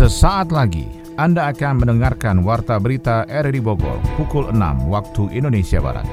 Sesaat lagi Anda akan mendengarkan Warta Berita RRI Bogor pukul 6 waktu Indonesia Barat.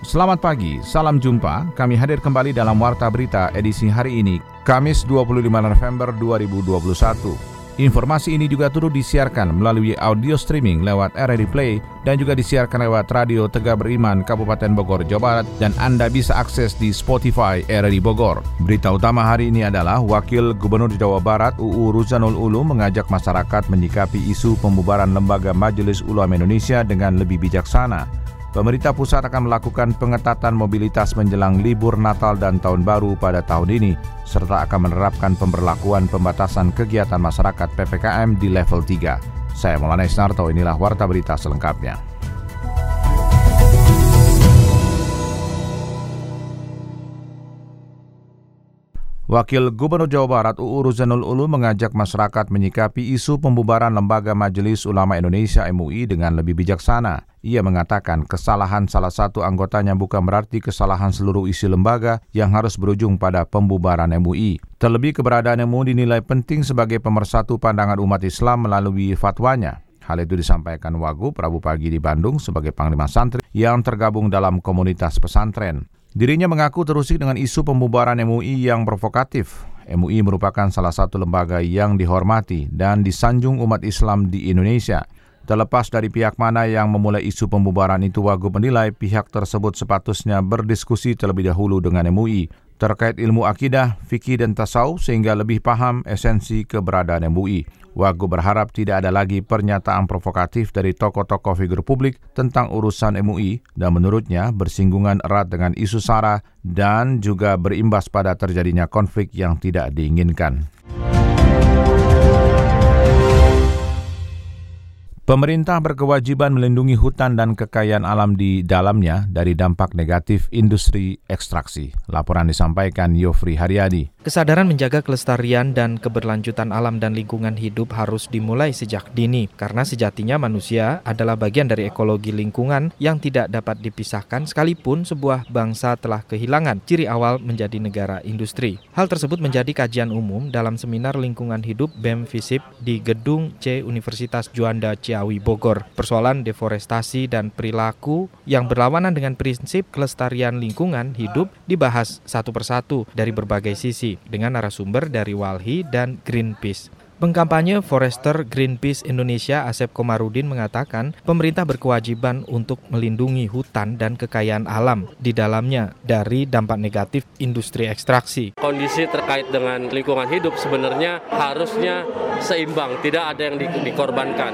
Selamat pagi, salam jumpa. Kami hadir kembali dalam Warta Berita edisi hari ini, Kamis 25 November 2021. Informasi ini juga turut disiarkan melalui audio streaming lewat RRI Play dan juga disiarkan lewat Radio Tegak Beriman Kabupaten Bogor, Jawa Barat dan Anda bisa akses di Spotify RRI Bogor. Berita utama hari ini adalah Wakil Gubernur Jawa Barat UU Ruzanul Ulu mengajak masyarakat menyikapi isu pembubaran Lembaga Majelis Ulama Indonesia dengan lebih bijaksana. Pemerintah pusat akan melakukan pengetatan mobilitas menjelang libur Natal dan Tahun Baru pada tahun ini, serta akan menerapkan pemberlakuan pembatasan kegiatan masyarakat PPKM di level 3. Saya Maulana Isnarto, inilah Warta Berita selengkapnya. Wakil Gubernur Jawa Barat UU Ruzanul Ulu mengajak masyarakat menyikapi isu pembubaran Lembaga Majelis Ulama Indonesia MUI dengan lebih bijaksana. Ia mengatakan kesalahan salah satu anggotanya bukan berarti kesalahan seluruh isi lembaga yang harus berujung pada pembubaran MUI. Terlebih keberadaan MUI dinilai penting sebagai pemersatu pandangan umat Islam melalui fatwanya. Hal itu disampaikan Wagub Rabu pagi di Bandung sebagai Panglima Santri yang tergabung dalam komunitas pesantren. Dirinya mengaku terusik dengan isu pembubaran MUI yang provokatif. MUI merupakan salah satu lembaga yang dihormati dan disanjung umat Islam di Indonesia. Terlepas dari pihak mana yang memulai isu pembubaran itu, Wagub menilai pihak tersebut sepatutnya berdiskusi terlebih dahulu dengan MUI terkait ilmu akidah, fikih dan tasawuf sehingga lebih paham esensi keberadaan MUI. Wagub berharap tidak ada lagi pernyataan provokatif dari tokoh-tokoh figur publik tentang urusan MUI dan menurutnya bersinggungan erat dengan isu SARA dan juga berimbas pada terjadinya konflik yang tidak diinginkan. Pemerintah berkewajiban melindungi hutan dan kekayaan alam di dalamnya dari dampak negatif industri ekstraksi. Laporan disampaikan Yofri Haryadi. Kesadaran menjaga kelestarian dan keberlanjutan alam dan lingkungan hidup harus dimulai sejak dini, karena sejatinya manusia adalah bagian dari ekologi lingkungan yang tidak dapat dipisahkan sekalipun sebuah bangsa telah kehilangan ciri awal menjadi negara industri. Hal tersebut menjadi kajian umum dalam seminar lingkungan hidup BEM FISIP di Gedung C Universitas Juanda C Ciawi Bogor. Persoalan deforestasi dan perilaku yang berlawanan dengan prinsip kelestarian lingkungan hidup dibahas satu persatu dari berbagai sisi dengan narasumber dari Walhi dan Greenpeace. Pengkampanye Forester Greenpeace Indonesia Asep Komarudin mengatakan pemerintah berkewajiban untuk melindungi hutan dan kekayaan alam di dalamnya dari dampak negatif industri ekstraksi. Kondisi terkait dengan lingkungan hidup sebenarnya harusnya seimbang, tidak ada yang di, dikorbankan.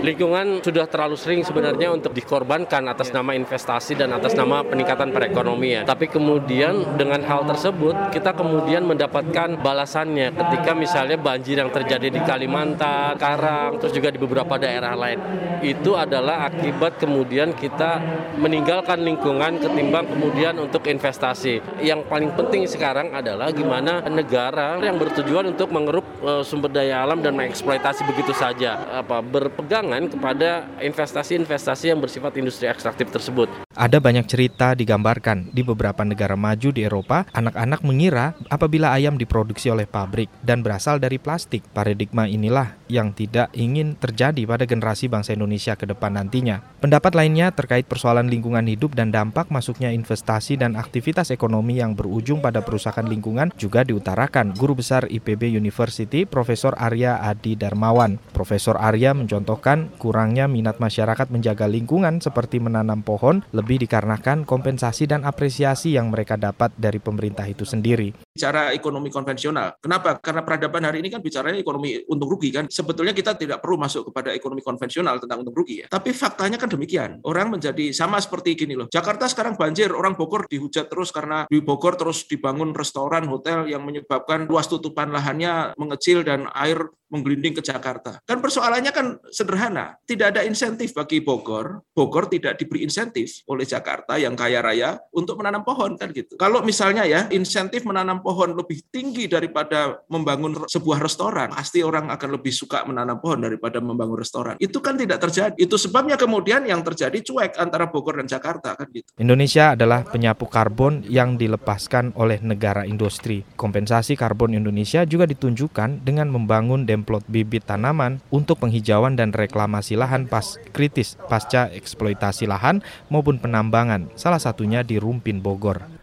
Lingkungan sudah terlalu sering sebenarnya untuk dikorbankan atas nama investasi dan atas nama peningkatan perekonomian. Tapi kemudian dengan hal tersebut kita kemudian mendapatkan balasannya ketika misalnya banjir yang terjadi terjadi di Kalimantan, Karang, terus juga di beberapa daerah lain. Itu adalah akibat kemudian kita meninggalkan lingkungan ketimbang kemudian untuk investasi. Yang paling penting sekarang adalah gimana negara yang bertujuan untuk mengeruk uh, sumber daya alam dan mengeksploitasi begitu saja apa berpegangan kepada investasi-investasi yang bersifat industri ekstraktif tersebut. Ada banyak cerita digambarkan di beberapa negara maju di Eropa, anak-anak mengira apabila ayam diproduksi oleh pabrik dan berasal dari plastik, Paradigma inilah yang tidak ingin terjadi pada generasi bangsa Indonesia ke depan nantinya. Pendapat lainnya terkait persoalan lingkungan hidup dan dampak masuknya investasi dan aktivitas ekonomi yang berujung pada perusahaan lingkungan juga diutarakan Guru Besar IPB University Profesor Arya Adi Darmawan. Profesor Arya mencontohkan kurangnya minat masyarakat menjaga lingkungan seperti menanam pohon lebih dikarenakan kompensasi dan apresiasi yang mereka dapat dari pemerintah itu sendiri. Bicara ekonomi konvensional. Kenapa? Karena peradaban hari ini kan bicaranya ekonomi untung rugi kan. Sebetulnya kita tidak perlu masuk kepada ekonomi konvensional tentang untung rugi ya. Tapi faktanya kan demikian. Orang menjadi sama seperti gini loh. Jakarta sekarang banjir, orang Bogor dihujat terus karena di Bogor terus dibangun restoran, hotel yang menyebabkan luas tutupan lahannya mengecil dan air menggelinding ke Jakarta. Kan persoalannya kan sederhana. Tidak ada insentif bagi Bogor. Bogor tidak diberi insentif oleh Jakarta yang kaya raya untuk menanam pohon kan gitu. Kalau misalnya ya insentif menanam pohon lebih tinggi daripada membangun sebuah restoran, pasti orang akan lebih suka menanam pohon daripada membangun restoran. Itu kan tidak terjadi. Itu sebabnya kemudian yang terjadi cuek antara Bogor dan Jakarta kan gitu. Indonesia adalah penyapu karbon yang dilepaskan oleh negara industri. Kompensasi karbon Indonesia juga ditunjukkan dengan membangun demplot bibit tanaman untuk penghijauan dan reklamasi lahan pas kritis pasca eksploitasi lahan maupun penambangan, salah satunya di Rumpin Bogor.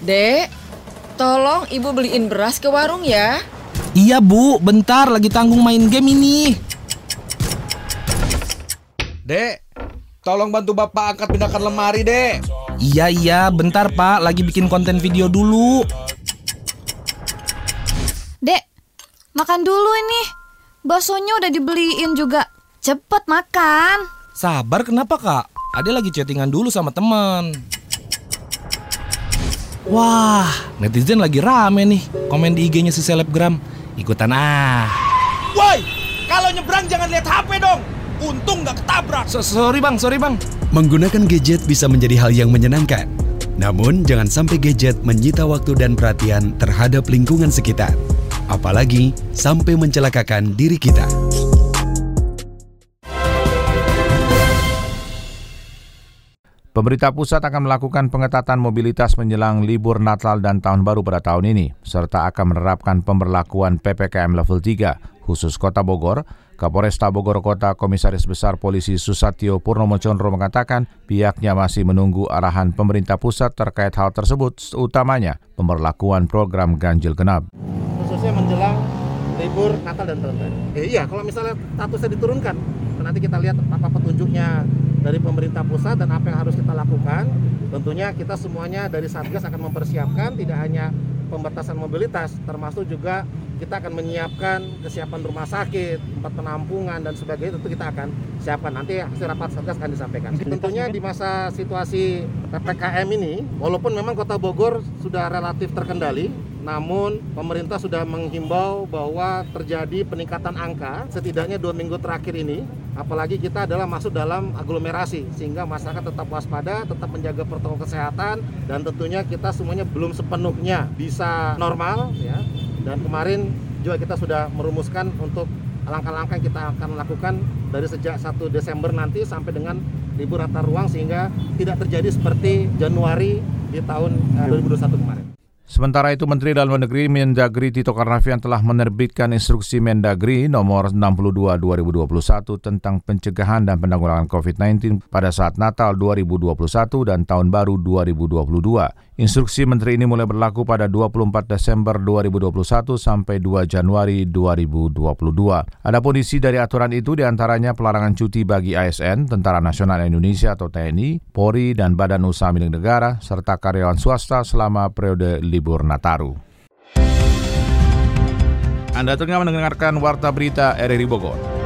Dek, tolong ibu beliin beras ke warung ya. Iya bu, bentar lagi tanggung main game ini. Dek, tolong bantu bapak angkat pindahkan lemari, dek. Iya iya, bentar pak, lagi bikin konten video dulu. Dek, makan dulu ini. Baksonya udah dibeliin juga. Cepet makan. Sabar kenapa kak? Ade lagi chattingan dulu sama teman. Wah, netizen lagi rame nih komen di IG-nya si selebgram. Ikutan ah. Woi, kalau nyebrang jangan lihat HP dong. Untung nggak ketabrak. So, sorry bang, sorry bang. Menggunakan gadget bisa menjadi hal yang menyenangkan. Namun, jangan sampai gadget menyita waktu dan perhatian terhadap lingkungan sekitar. Apalagi sampai mencelakakan diri kita. Pemerintah pusat akan melakukan pengetatan mobilitas menjelang libur Natal dan Tahun Baru pada tahun ini, serta akan menerapkan pemberlakuan PPKM level 3 khusus Kota Bogor. Kapolresta Bogor Kota Komisaris Besar Polisi Susatyo Purnomo Condro mengatakan pihaknya masih menunggu arahan pemerintah pusat terkait hal tersebut, utamanya pemberlakuan program ganjil genap. Khususnya menjelang libur Natal dan Tahun Baru. Eh, iya, kalau misalnya statusnya diturunkan, nanti kita lihat apa petunjuknya dari pemerintah pusat dan apa yang harus kita lakukan. Tentunya kita semuanya dari Satgas akan mempersiapkan tidak hanya pembatasan mobilitas, termasuk juga kita akan menyiapkan kesiapan rumah sakit, tempat penampungan dan sebagainya tentu kita akan siapkan. Nanti hasil rapat Satgas akan disampaikan. Tentunya di masa situasi PPKM ini, walaupun memang Kota Bogor sudah relatif terkendali, namun pemerintah sudah menghimbau bahwa terjadi peningkatan angka setidaknya dua minggu terakhir ini apalagi kita adalah masuk dalam aglomerasi sehingga masyarakat tetap waspada tetap menjaga protokol kesehatan dan tentunya kita semuanya belum sepenuhnya bisa normal ya dan kemarin juga kita sudah merumuskan untuk langkah-langkah yang kita akan lakukan dari sejak 1 Desember nanti sampai dengan libur rata ruang sehingga tidak terjadi seperti Januari di tahun eh, 2021 kemarin. Sementara itu Menteri Dalam Negeri Mendagri Tito Karnavian telah menerbitkan instruksi Mendagri nomor 62 2021 tentang pencegahan dan penanggulangan COVID-19 pada saat Natal 2021 dan Tahun Baru 2022. Instruksi Menteri ini mulai berlaku pada 24 Desember 2021 sampai 2 Januari 2022. Adapun isi dari aturan itu di antaranya pelarangan cuti bagi ASN, Tentara Nasional Indonesia atau TNI, Polri, dan Badan Usaha Milik Negara, serta karyawan swasta selama periode libur Nataru. Anda tengah mendengarkan Warta Berita RRI Bogor.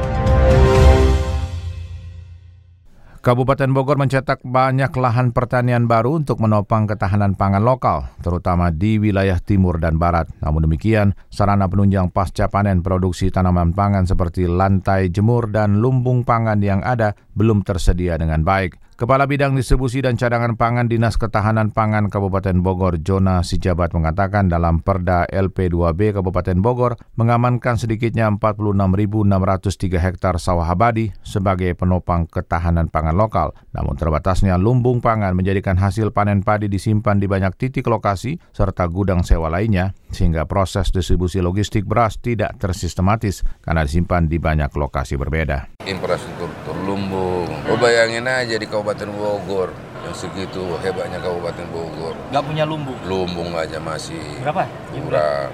Kabupaten Bogor mencetak banyak lahan pertanian baru untuk menopang ketahanan pangan lokal, terutama di wilayah timur dan barat. Namun demikian, sarana penunjang pasca panen produksi tanaman pangan seperti lantai jemur dan lumbung pangan yang ada belum tersedia dengan baik. Kepala Bidang Distribusi dan Cadangan Pangan Dinas Ketahanan Pangan Kabupaten Bogor, Jona Sijabat mengatakan dalam Perda LP2B Kabupaten Bogor mengamankan sedikitnya 46.603 hektar sawah abadi sebagai penopang ketahanan pangan lokal. Namun terbatasnya lumbung pangan menjadikan hasil panen padi disimpan di banyak titik lokasi serta gudang sewa lainnya sehingga proses distribusi logistik beras tidak tersistematis karena disimpan di banyak lokasi berbeda. Infrastruktur lumbung, oh bayangin aja di Kabupaten Bogor yang segitu hebatnya Kabupaten Bogor. Gak punya lumbung? Lumbung aja masih Berapa? kurang.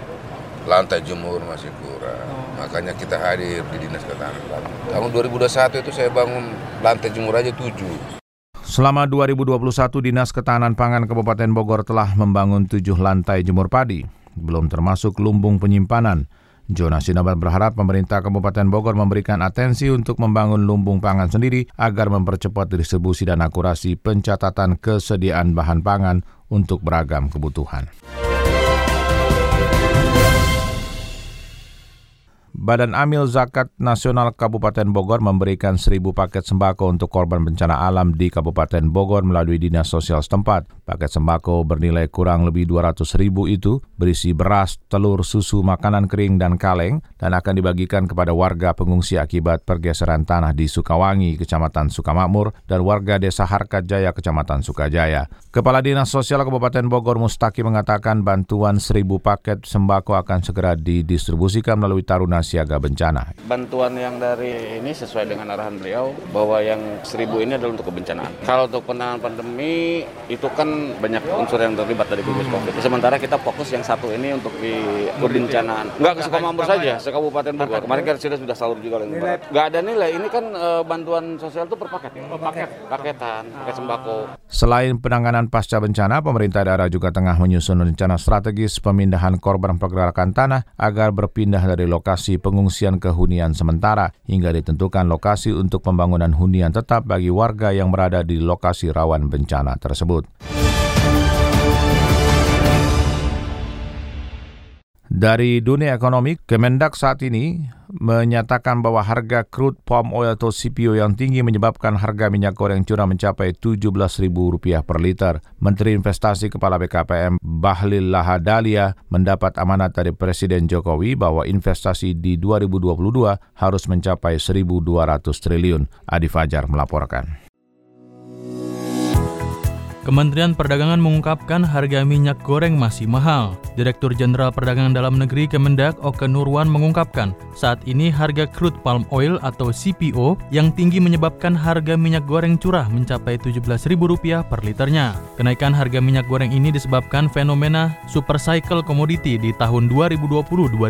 Lantai jemur masih kurang. Oh. Makanya kita hadir di Dinas Ketahanan Pangan. Tahun 2021 itu saya bangun lantai jemur aja tujuh. Selama 2021, Dinas Ketahanan Pangan Kabupaten Bogor telah membangun tujuh lantai jemur padi, belum termasuk lumbung penyimpanan. Jonas Sinabat berharap pemerintah Kabupaten Bogor memberikan atensi untuk membangun lumbung pangan sendiri agar mempercepat distribusi dan akurasi pencatatan kesediaan bahan pangan untuk beragam kebutuhan. Badan Amil Zakat Nasional Kabupaten Bogor memberikan seribu paket sembako untuk korban bencana alam di Kabupaten Bogor melalui Dinas Sosial setempat. Paket sembako bernilai kurang lebih 200 ribu itu berisi beras, telur, susu, makanan kering, dan kaleng dan akan dibagikan kepada warga pengungsi akibat pergeseran tanah di Sukawangi, Kecamatan Sukamakmur, dan warga Desa Harkat Jaya, Kecamatan Sukajaya. Kepala Dinas Sosial Kabupaten Bogor Mustaki mengatakan bantuan seribu paket sembako akan segera didistribusikan melalui Taruna siaga bencana. Bantuan yang dari ini sesuai dengan arahan beliau bahwa yang seribu ini adalah untuk kebencanaan. Kalau untuk penanganan pandemi itu kan banyak unsur yang terlibat dari gugus COVID. Sementara kita fokus yang satu ini untuk di kebencanaan. Enggak ke Sukamambur saja, se Kabupaten Bogor. Kemarin kan sudah sudah salur juga lagi. Enggak ada nilai. Ini kan e, bantuan sosial itu per paket. Per paket. Paketan, paket sembako. Selain penanganan pasca bencana, pemerintah daerah juga tengah menyusun rencana strategis pemindahan korban pergerakan tanah agar berpindah dari lokasi lokasi pengungsian ke hunian sementara hingga ditentukan lokasi untuk pembangunan hunian tetap bagi warga yang berada di lokasi rawan bencana tersebut. Dari dunia ekonomi, Kemendak saat ini menyatakan bahwa harga crude palm oil atau CPO yang tinggi menyebabkan harga minyak goreng curah mencapai Rp17.000 per liter. Menteri Investasi Kepala BKPM Bahlil Lahadalia mendapat amanat dari Presiden Jokowi bahwa investasi di 2022 harus mencapai 1.200 triliun. Adi Fajar melaporkan. Kementerian Perdagangan mengungkapkan harga minyak goreng masih mahal. Direktur Jenderal Perdagangan Dalam Negeri Kemendak Oke Nurwan mengungkapkan, saat ini harga crude palm oil atau CPO yang tinggi menyebabkan harga minyak goreng curah mencapai Rp17.000 per liternya. Kenaikan harga minyak goreng ini disebabkan fenomena super cycle commodity di tahun 2020-2021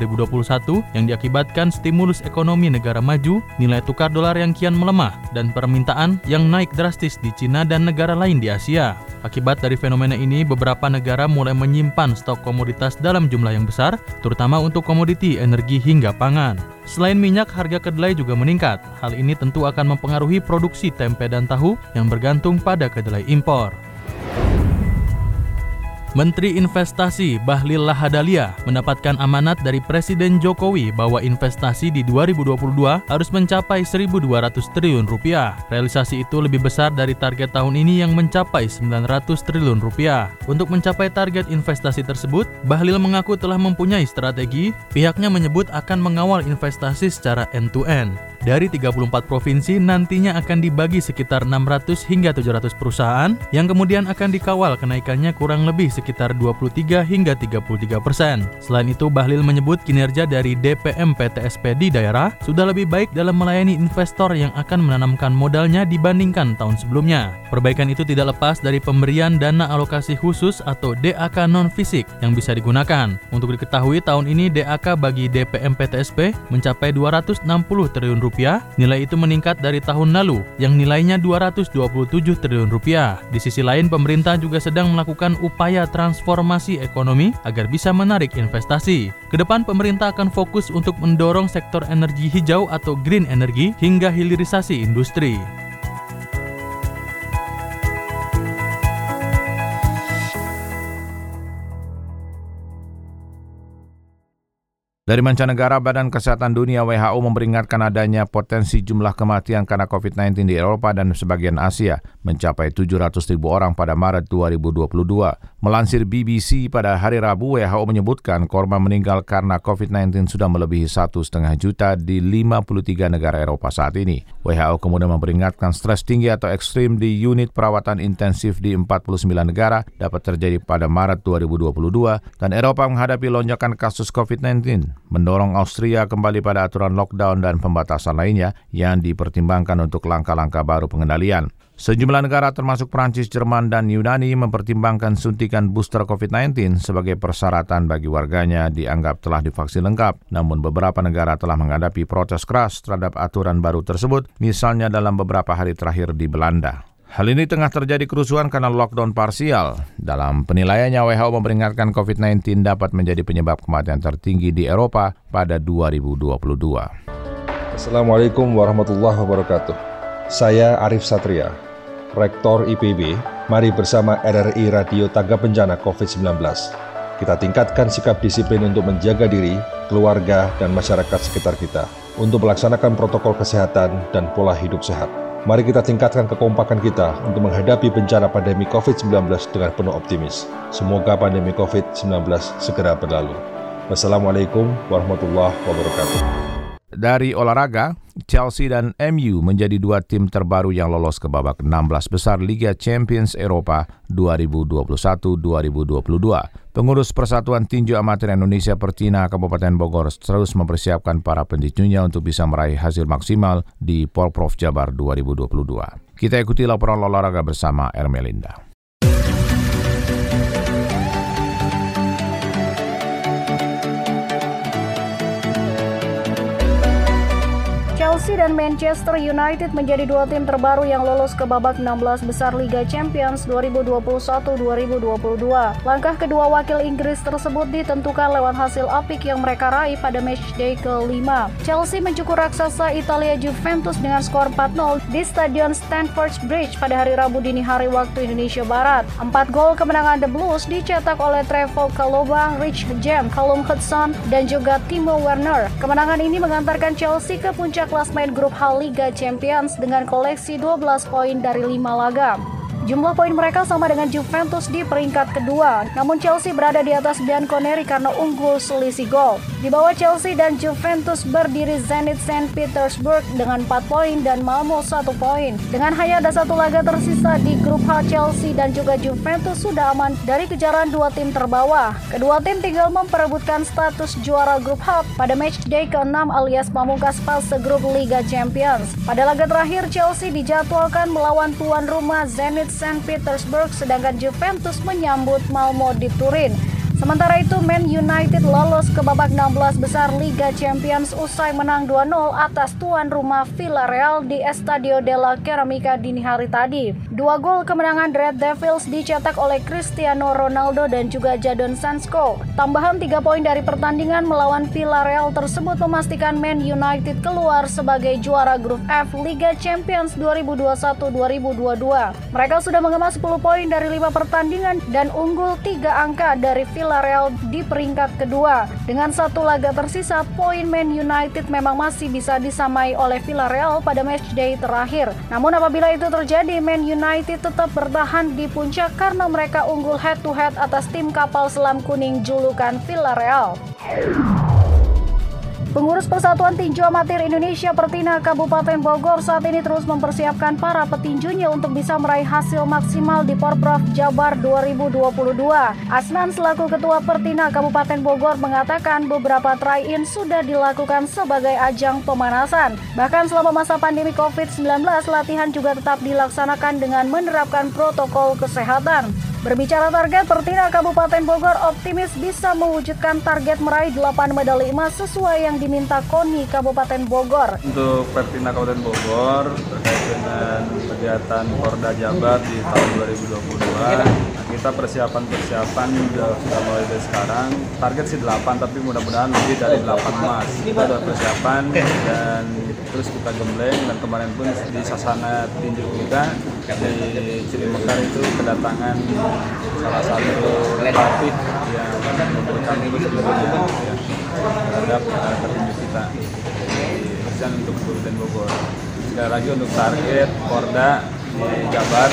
yang diakibatkan stimulus ekonomi negara maju, nilai tukar dolar yang kian melemah, dan permintaan yang naik drastis di Cina dan negara lain di Asia. Akibat dari fenomena ini, beberapa negara mulai menyimpan stok komoditas dalam jumlah yang besar, terutama untuk komoditi, energi, hingga pangan. Selain minyak, harga kedelai juga meningkat. Hal ini tentu akan mempengaruhi produksi tempe dan tahu yang bergantung pada kedelai impor. Menteri Investasi Bahlil Lahadalia mendapatkan amanat dari Presiden Jokowi bahwa investasi di 2022 harus mencapai 1.200 triliun rupiah. Realisasi itu lebih besar dari target tahun ini yang mencapai 900 triliun rupiah. Untuk mencapai target investasi tersebut, Bahlil mengaku telah mempunyai strategi. Pihaknya menyebut akan mengawal investasi secara end-to-end. -end. Dari 34 provinsi nantinya akan dibagi sekitar 600 hingga 700 perusahaan yang kemudian akan dikawal kenaikannya kurang lebih sekitar 23 hingga 33 persen. Selain itu, Bahlil menyebut kinerja dari DPM PTSP di daerah sudah lebih baik dalam melayani investor yang akan menanamkan modalnya dibandingkan tahun sebelumnya. Perbaikan itu tidak lepas dari pemberian dana alokasi khusus atau DAK non-fisik yang bisa digunakan. Untuk diketahui, tahun ini DAK bagi DPM PTSP mencapai 260 triliun rupiah rupiah, nilai itu meningkat dari tahun lalu yang nilainya 227 triliun rupiah. Di sisi lain, pemerintah juga sedang melakukan upaya transformasi ekonomi agar bisa menarik investasi. Ke depan pemerintah akan fokus untuk mendorong sektor energi hijau atau green energy hingga hilirisasi industri. Dari mancanegara, Badan Kesehatan Dunia WHO memperingatkan adanya potensi jumlah kematian karena COVID-19 di Eropa dan sebagian Asia mencapai 700 ribu orang pada Maret 2022. Melansir BBC pada hari Rabu, WHO menyebutkan korban meninggal karena COVID-19 sudah melebihi satu setengah juta di 53 negara Eropa saat ini. WHO kemudian memperingatkan stres tinggi atau ekstrim di unit perawatan intensif di 49 negara dapat terjadi pada Maret 2022 dan Eropa menghadapi lonjakan kasus COVID-19 mendorong Austria kembali pada aturan lockdown dan pembatasan lainnya yang dipertimbangkan untuk langkah-langkah baru pengendalian. Sejumlah negara termasuk Prancis, Jerman, dan Yunani mempertimbangkan suntikan booster COVID-19 sebagai persyaratan bagi warganya dianggap telah divaksin lengkap. Namun beberapa negara telah menghadapi protes keras terhadap aturan baru tersebut, misalnya dalam beberapa hari terakhir di Belanda. Hal ini tengah terjadi kerusuhan karena lockdown parsial. Dalam penilaiannya, WHO memperingatkan COVID-19 dapat menjadi penyebab kematian tertinggi di Eropa pada 2022. Assalamualaikum warahmatullahi wabarakatuh. Saya Arif Satria, Rektor IPB. Mari bersama RRI Radio Tangga Bencana COVID-19 Kita tingkatkan sikap disiplin untuk menjaga diri, keluarga, dan masyarakat sekitar kita untuk melaksanakan protokol kesehatan dan pola hidup sehat. Mari kita tingkatkan kekompakan kita untuk menghadapi bencana pandemi COVID-19 dengan penuh optimis. Semoga pandemi COVID-19 segera berlalu. Wassalamualaikum warahmatullahi wabarakatuh. Dari olahraga, Chelsea dan MU menjadi dua tim terbaru yang lolos ke babak 16 besar Liga Champions Eropa 2021-2022. Pengurus Persatuan Tinju Amatir Indonesia Pertina Kabupaten Bogor terus mempersiapkan para pentinjunya untuk bisa meraih hasil maksimal di Porprov Jabar 2022. Kita ikuti laporan olahraga bersama Ermelinda. Dan Manchester United menjadi dua tim terbaru yang lolos ke babak 16 besar Liga Champions 2021-2022. Langkah kedua wakil Inggris tersebut ditentukan lewat hasil apik yang mereka raih pada matchday ke-5. Chelsea mencukur raksasa Italia Juventus dengan skor 4-0 di Stadion Stamford Bridge pada hari Rabu dini hari waktu Indonesia Barat. Empat gol kemenangan The Blues dicetak oleh Trevor Kaloba, Rich James, Callum Hudson, dan juga Timo Werner. Kemenangan ini mengantarkan Chelsea ke puncak klasmen grup H Liga Champions dengan koleksi 12 poin dari 5 laga. Jumlah poin mereka sama dengan Juventus di peringkat kedua, namun Chelsea berada di atas Bianconeri karena unggul selisih gol. Di bawah Chelsea dan Juventus berdiri Zenit Saint Petersburg dengan 4 poin dan Malmo 1 poin. Dengan hanya ada satu laga tersisa di grup H Chelsea dan juga Juventus sudah aman dari kejaran dua tim terbawah. Kedua tim tinggal memperebutkan status juara grup H pada match day ke-6 alias pamungkas fase grup Liga Champions. Pada laga terakhir Chelsea dijadwalkan melawan tuan rumah Zenit St. Petersburg sedangkan Juventus menyambut Malmo di Turin. Sementara itu, Man United lolos ke babak 16 besar Liga Champions usai menang 2-0 atas tuan rumah Villarreal di Estadio della Ceramica dini hari tadi. Dua gol kemenangan Red Devils dicetak oleh Cristiano Ronaldo dan juga Jadon Sancho. Tambahan tiga poin dari pertandingan melawan Villarreal tersebut memastikan Man United keluar sebagai juara grup F Liga Champions 2021-2022. Mereka sudah mengemas 10 poin dari lima pertandingan dan unggul tiga angka dari Villarreal Villarreal di peringkat kedua. Dengan satu laga tersisa, poin Man United memang masih bisa disamai oleh Villarreal pada matchday terakhir. Namun apabila itu terjadi, Man United tetap bertahan di puncak karena mereka unggul head-to-head atas tim kapal selam kuning julukan Villarreal. Pengurus Persatuan Tinju Amatir Indonesia Pertina Kabupaten Bogor saat ini terus mempersiapkan para petinjunya untuk bisa meraih hasil maksimal di Porprov Jabar 2022. Asnan selaku Ketua Pertina Kabupaten Bogor mengatakan beberapa try-in sudah dilakukan sebagai ajang pemanasan. Bahkan selama masa pandemi COVID-19, latihan juga tetap dilaksanakan dengan menerapkan protokol kesehatan. Berbicara target, Pertina Kabupaten Bogor optimis bisa mewujudkan target meraih 8 medali emas sesuai yang diminta KONI Kabupaten Bogor. Untuk Pertina Kabupaten Bogor terkait dengan kegiatan Porda Jabar di tahun 2022, kita persiapan-persiapan sudah, mulai dari sekarang. Target sih 8, tapi mudah-mudahan lebih dari 8 emas. Kita sudah persiapan dan terus kita gembleng dan kemarin pun di sasana tinju kita di Cilimekar itu kedatangan salah satu pelatih yang memberikan ilmunya ya, terhadap uh, kita di untuk Kabupaten Bogor. Sekali lagi untuk target Porda di Jabar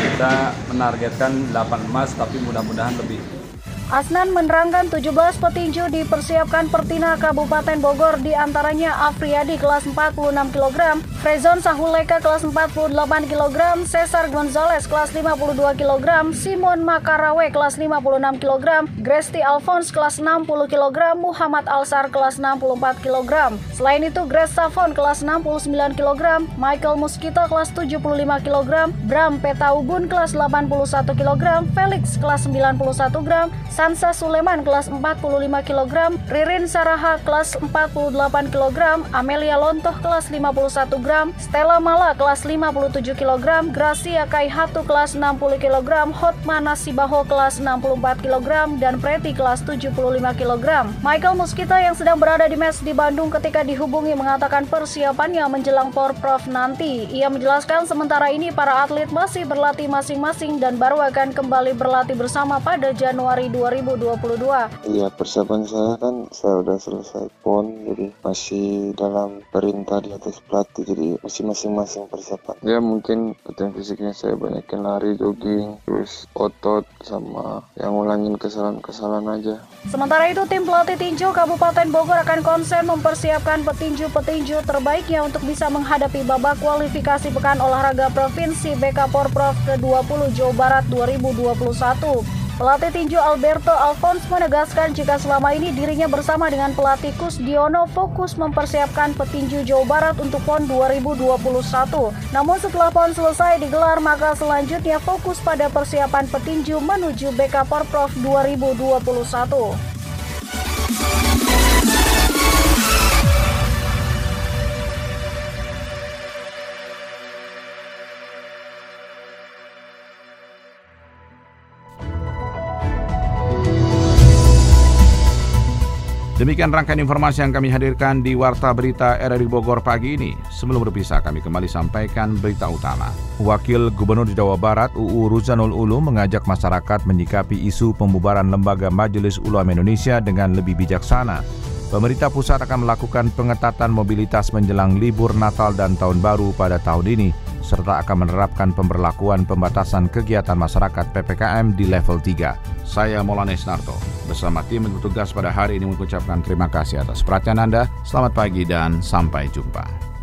kita menargetkan 8 emas tapi mudah-mudahan lebih. Asnan menerangkan 17 petinju dipersiapkan Pertina Kabupaten Bogor di antaranya Afriadi kelas 46 kg, Frezon Sahuleka kelas 48 kg, Cesar Gonzalez kelas 52 kg, Simon Makarawe kelas 56 kg, Gresti Alphonse kelas 60 kg, Muhammad Alsar kelas 64 kg. Selain itu Grace Savon kelas 69 kg, Michael Muskito kelas 75 kg, Bram Petaubun kelas 81 kg, Felix kelas 91 gram, Sansa Suleman kelas 45 kg, Ririn Saraha kelas 48 kg, Amelia Lontoh kelas 51 gram, Stella Mala kelas 57 kg, Gracia Kaihatu kelas 60 kg, Hotma Nasibaho kelas 64 kg, dan Preti kelas 75 kg. Michael Muskita yang sedang berada di mes di Bandung ketika dihubungi mengatakan persiapannya menjelang Porprov nanti. Ia menjelaskan sementara ini para atlet masih berlatih masing-masing dan baru akan kembali berlatih bersama pada Januari 2022 2022. Iya, persiapan saya kan saya udah selesai PON, jadi masih dalam perintah di atas pelatih, jadi masih masing-masing persiapan. Ya mungkin latihan fisiknya saya banyakin lari, jogging, terus otot, sama yang ulangin kesalahan-kesalahan aja. Sementara itu, tim pelatih tinju Kabupaten Bogor akan konsen mempersiapkan petinju-petinju terbaiknya untuk bisa menghadapi babak kualifikasi Pekan Olahraga Provinsi BK Porprov ke-20 Jawa Barat 2021. Pelatih tinju Alberto Alphonse menegaskan jika selama ini dirinya bersama dengan pelatih Kus Diono fokus mempersiapkan petinju Jawa Barat untuk PON 2021. Namun setelah PON selesai digelar maka selanjutnya fokus pada persiapan petinju menuju BK Porprov 2021. Demikian rangkaian informasi yang kami hadirkan di Warta Berita RRI Bogor pagi ini. Sebelum berpisah, kami kembali sampaikan berita utama. Wakil Gubernur Jawa Barat UU Ruzanul Ulu mengajak masyarakat menyikapi isu pembubaran Lembaga Majelis Ulama Indonesia dengan lebih bijaksana. Pemerintah pusat akan melakukan pengetatan mobilitas menjelang libur Natal dan Tahun Baru pada tahun ini serta akan menerapkan pemberlakuan pembatasan kegiatan masyarakat PPKM di level 3. Saya Molanes Narto, bersama tim yang bertugas pada hari ini mengucapkan terima kasih atas perhatian Anda. Selamat pagi dan sampai jumpa.